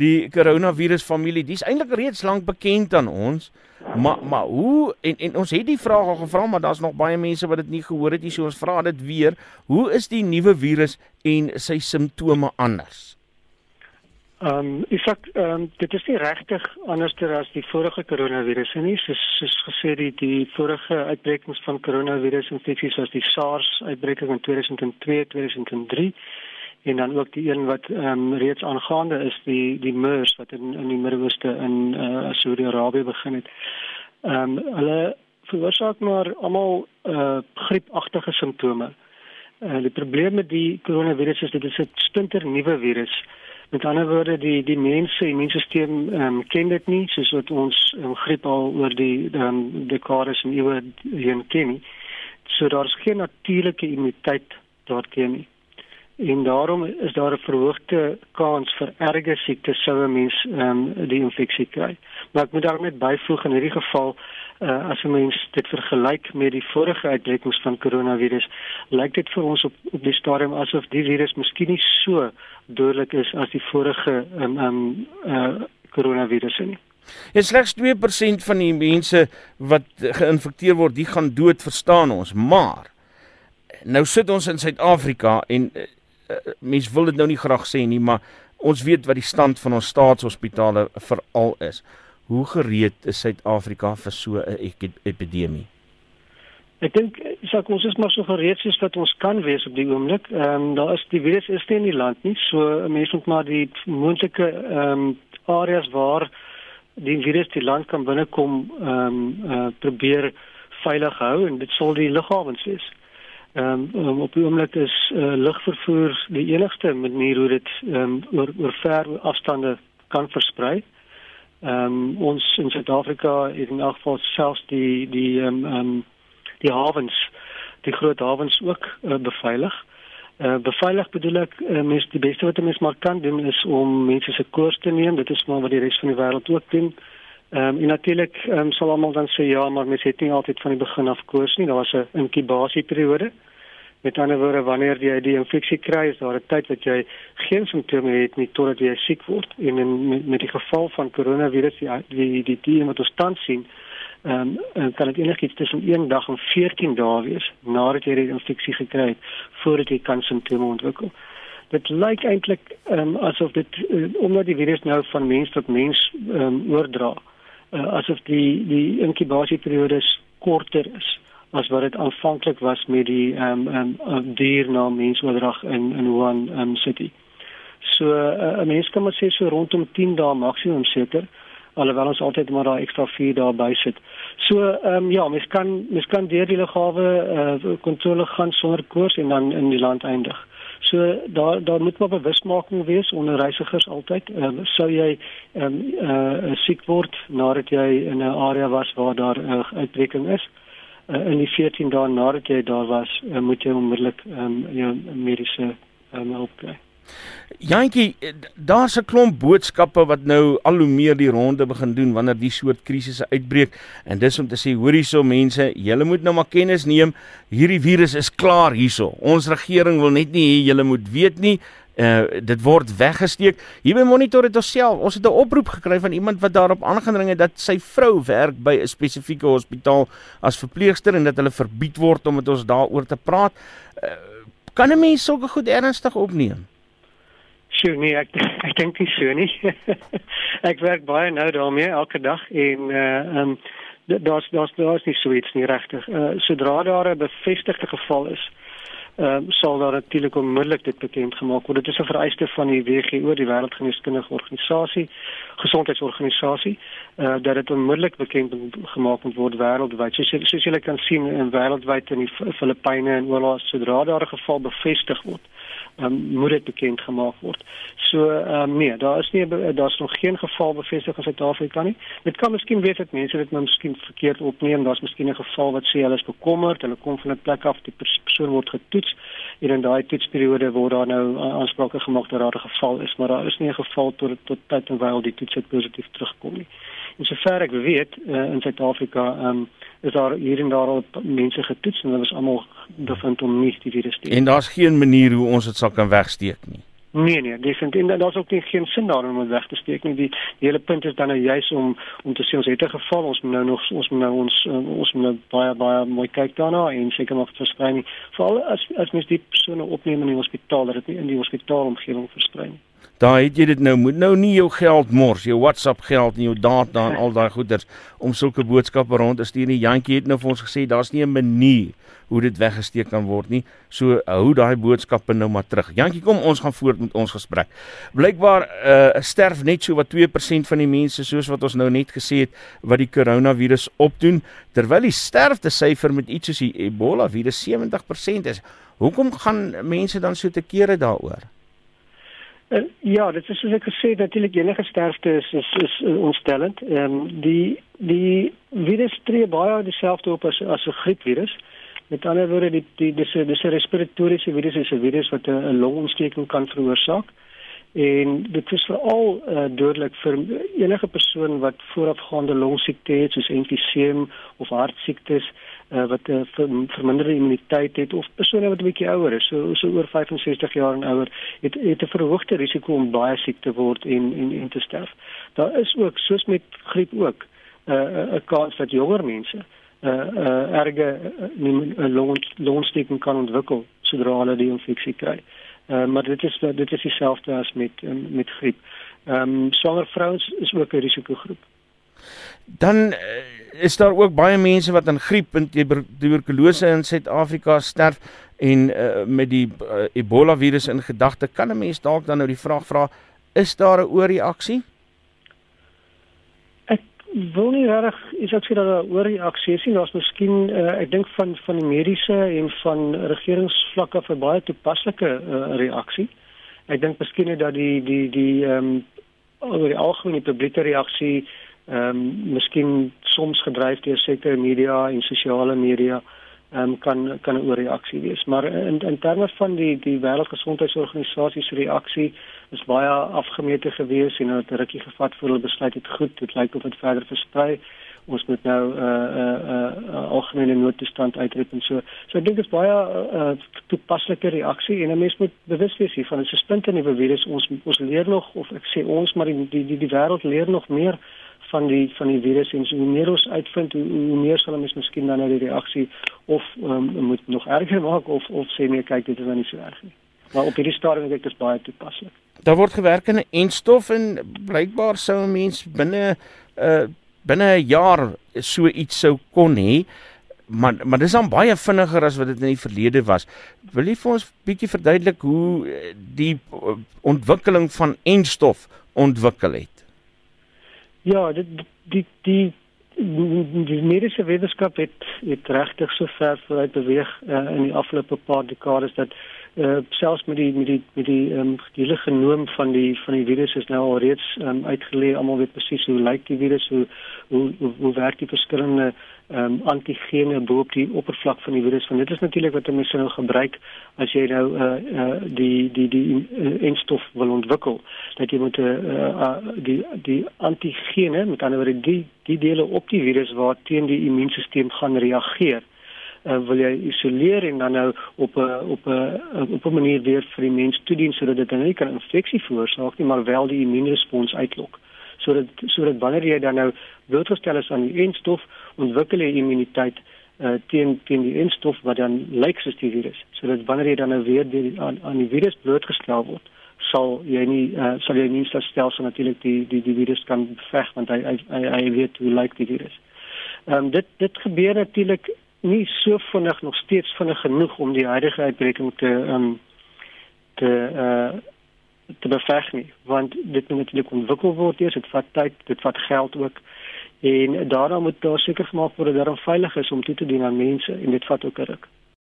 die koronavirus familie. Dis eintlik reeds lank bekend aan ons. Maar maar hoe en en ons het die vraag al gevra, maar daar's nog baie mense wat dit nie gehoor het nie. So ons vra dit weer. Hoe is die nuwe virus en sy simptome anders? Ehm um, ek sê ehm um, dit is nie regtig anders as die vorige koronavirus nie. Soos soos gesê die die vorige uitbrekings van koronavirus infeksies was die SARS uitbreking in 2002, 2003 en dan ook die een wat ehm um, reeds aangaande is die die MERS wat in in die Midde-Ooste in uh, Saudi-Arabië begin het. Ehm um, hulle veroorsaak maar almal eh uh, griepagtige simptome. Eh uh, die probleem met die koronavirus is dit is 'n splinter nuwe virus. Met ander woorde die die mense immuunstelsel ehm um, ken dit nie soos wat ons um, griep al oor die ehm um, dekades en eeue heen ken nie. So daar's geen natuurlike immuniteit daarteen nie. En daarom is daar 'n verhoogde kans vir erge siektes sou 'n mens ehm um, die infeksie kry. Maar ek moet daarmee byvoeg in hierdie geval uh, as 'n mens dit vergelyk met die vorige uitbrekings van koronavirus, lyk dit vir ons op op die stadium asof die virus miskien nie so dodelik is as die vorige um um uh koronavirus nie. En slegs 2% van die mense wat geïnfekteer word, die gaan dood, verstaan ons, maar nou sit ons in Suid-Afrika en uh, mense wil dit nou nie graag sê nie, maar ons weet wat die stand van ons staatshospitale veral is. Hoe gereed is Suid-Afrika vir so 'n epidemie? Ek dink sak ons is maar so gereed soos wat ons kan wees op die oomblik. Ehm um, daar is die virus is nie in die land nie. So mense moet maar die moontlike ehm um, areas waar die virus die land kan binnekom ehm um, uh, probeer veilig hou en dit sal die lughawens wees. Ehm um, op die oomblik is uh, lugvervoer die enigste manier hoe dit ehm um, oor oor ver afstande kan versprei. Ehm um, ons in Suid-Afrika het in elk geval selfs die die ehm um, um, die hawens, die groot hawens ook uh, beveilig. Uh, beveilig bedoel ek uh, mens die beste wat 'n mens maar kan doen is om mense se koers te neem. Dit is maar wat die res van die wêreld ook doen. Ehm um, en natuurlik um, sal almal dan sê ja, maar mens het nie altyd van die begin af koers nie. Daar was 'n inkubasieperiode. Met ander woorde, wanneer jy die infeksie kry, is daar 'n tyd wat jy geen simptome het nie totdat jy siek word. En in met, met die geval van koronavirus, die die die, die wat ons tans sien, ehm um, kan dit enigiets tussen 1 dag en 14 dae wees nadat jy die infeksie gekry het voordat jy kan simptome ontwikkel. Dit lyk eintlik ehm um, asof dit uh, omdat die virus nou van mens tot mens ehm um, oordra, uh, asof die die inkubasieperiode korter is as wat dit aanvanklik was met die ehm um, um, dier na mensoordrag in in Wuhan um, City. So uh, 'n mens kan maar sê so rondom 10 dae maksimum seker alhoewel ons altyd maar daai ekstra 4 dae bysit. So ehm um, ja, mens kan mens kan deur die lughawe uh, kontrole gaan sonder koers en dan in die land eindig. So daar daar moet maar bewusmaking wees onder reisigers altyd. Ehm uh, sou jy ehm um, uh, siek word nadat jy in 'n area was waar daar 'n uh, uitbreking is, uh, in die 14 dae nadat jy daar was, uh, moet jy onmiddellik um, jou mediese um, hulp kry. Jantjie, daar's 'n klomp boodskappe wat nou al hoe meer die ronde begin doen wanneer die soort krisisse uitbreek en dis om te sê hoor hierso mense, julle moet nou maar kennis neem, hierdie virus is klaar hierso. Ons regering wil net nie hê julle moet weet nie. Uh dit word weggesteek. Hier by Monitor het ons self, ons het 'n oproep gekry van iemand wat daarop aangedring het dat sy vrou werk by 'n spesifieke hospitaal as verpleegster en dat hulle verbied word om met ons daaroor te praat. Uh, kan 'n mens sulke goed ernstig opneem? Sjoe, nee, ek ek dink nie so nie. ek werk baie nou daarmee elke dag en uh um daar's daar's daar's nie so iets nie regtig. Uh sodra daar 'n bevestigde geval is, ehm uh, sal daar natuurlik onmiddellik dit bekend gemaak word. Dit is 'n vereiste van die WHO, die Wêreldgeneeskundige Organisasie, Gesondheidsorganisasie, eh uh, dat dit onmiddellik bekend gemaak moet word wêreldwyd. Soos, soos julle kan sien in wêreldwyd in die Filippyne en oral sodra daar 'n geval bevestig word, um, moet dit bekend gemaak word. So ehm um, nee, daar is nie daar's nog geen geval bevestig in Suid-Afrika nie. Dit kan miskien wees dat mense dit nou miskien verkeerd opneem. Daar's miskien 'n geval wat sê hulle is bekommerd, hulle kom van 'n plek af, die persoon word getoets en in daai toetsperiode word daar nou aansprake gemaak dat daar 'n geval is, maar daar is nie 'n geval tot tot tyd en wyl die toets positief terugkom nie. En sover ek weet uh, in Suid-Afrika um, is daar hier en daar al mense getoets en hulle was almal bevind om nie die virus te hê. En daar's geen manier hoe ons dit sal kan wegsteek nie. Nee nee, definitief en daar's ook nie geen sin daarin om weg te steek nie. Die, die hele punt is dan nou juis om om te sê ons het 'n geval, ons moet nou nog ons moet nou ons ons moet nou baie baie mooi kyk daarna en seker nog versprei nie. Veral as as mens die persone opneem in die hospitaal dat dit nie in die hospitaalomgewing versprei nie. Daar het jy dit nou moet nou nie jou geld mors, jou WhatsApp geld en jou data en al daai goeders om sulke boodskappe rond te stuur nie. Jantjie het nou vir ons gesê daar's nie 'n manier hoe dit weggesteek kan word nie. So hou daai boodskappe nou maar terug. Jantjie, kom ons gaan voort met ons gesprek. Blykbaar uh sterf net so wat 2% van die mense soos wat ons nou net gesê het wat die koronavirus opdoen, terwyl die sterftesyfer met iets soos die Ebola virus 70% is. Hoekom gaan mense dan so te kere daaroor? Uh, ja, dit is soos ek gesê natuurlik enige sterfte is is, is uh, ontstellend. Ehm um, die die virus tree baie dieselfde op as as 'n griepvirus. Met ander woorde die die dis 'n dis 'n respiratoriese virus, is 'n virus wat 'n longontsteking kan veroorsaak. En dit is veral uh, dodelik vir enige persoon wat voorafgaande longsiekte het soos emfyseem of hartsiektes uh, wat 'n uh, verminderde immuniteit het of persone wat 'n bietjie ouer is, so so oor 65 jaar en ouer, het het 'n verhoogde risiko om baie siek te word en en en te sterf. Daar is ook soos met griep ook 'n uh, 'n kans dat jonger mense uh, uh, erge uh, long longsteking kan ontwikkel sodra hulle die infeksie kry. Uh, maar dit is dit is dieselfde as met met griep. Ehm um, swanger vrouens is ook 'n risikogroep. Dan uh, is daar ook baie mense wat aan griep en tuberkulose in Suid-Afrika sterf en uh, met die uh, Ebola virus in gedagte kan 'n mens dalk dan nou die vraag vra is daar 'n oorreaksie? Ek wil nie reg is ek sê dat daar 'n oorreaksie is nie, daar's miskien uh, ek dink van van die mediese en van regeringsvlakke vir baie toepaslike uh, reaksie. Ek dink miskien dat die die die ehm um, oor die algemene publieke reaksie ehm um, miskien soms gedryf deur sekere media en sosiale media ehm um, kan kan 'n oorreaksie wees. Maar in in terme van die die wêreldgesondheidsorganisasie se reaksie is baie afgemete gewees en het 'n rukkie gevat voor hulle besluit het goed dit lyk of dit verder versprei ons moet nou 'n uh, 'n uh, 'n uh, uh, algemene noodtoestand uitroep en so. So ek dink dit is baie 'n uh, toepaslike reaksie en 'n mens moet bewus wees hiervan. Dit is 'n spinte in die virus ons ons leer nog of ek sê ons maar die die die, die wêreld leer nog meer van die van die virus en so hoe meer ons uitvind hoe, hoe meer sal ons miskien dan nou die reaksie of um, moet nog erger maak of of sê nee kyk dit is nou nie so erg nie. Maar op hierdie stadium dink ek dit is baie toepaslik. Daar word gewerk in 'n enstof en blykbaar sou 'n mens binne 'n uh, binne 'n jaar so iets sou kon hê. Maar maar dis dan baie vinniger as wat dit in die verlede was. Wil jy vir ons bietjie verduidelik hoe die ontwikkeling van enstof ontwikkel het? Ja, dit die die die, die mediese wetenskap het het regtig so ver vooruit beweeg uh, in die afgelope paar dekades dat uh, selfs met die met die met die ehm um, die genoom van die van die virus is nou al reeds um, uitgeleer. Almal weet presies hoe lyk die virus, hoe hoe hoe, hoe werk die verskillende ehm um, antigene bo op die oppervlak van die virus. Want dit is natuurlik wat mense nou gebruik as jy nou uh, uh die die die enstof wil ontwikkel. Dat jy moet 'n uh, uh, die die antigene, met ander woorde die die dele op die virus waar teen die immuunstelsel gaan reageer. Uh, wil jy isoleer en dan nou op 'n op 'n op 'n manier weer vir die mens toedien sodat dit nou nie kan infeksie veroorsaak nie, maar wel die immuunrespons uitlok sodat sodat wanneer jy dan nou blootgestel is aan die enstof, ontwikkel jy immuniteit uh, teen teen die enstof wat dan lyk soos die virus. Sodat wanneer jy dan nou weer die, aan aan die virus blootgestel word, sal jy nie uh, sal jy nie stelsel natuurlik die die die virus kan beveg want hy hy, hy, hy weet hoe lyk die virus. Ehm um, dit dit gebeur natuurlik nie so vinnig nog steeds vinnig genoeg om die huidige uitbreking te um, te uh te beveg nie. Want dit moet natuurlik ontwikkel word eers dit vat tyd dit vat geld ook. En daarom moet daar seker gemaak word dat dit veilig is om toe te dien aan mense en dit vat ook 'n ruk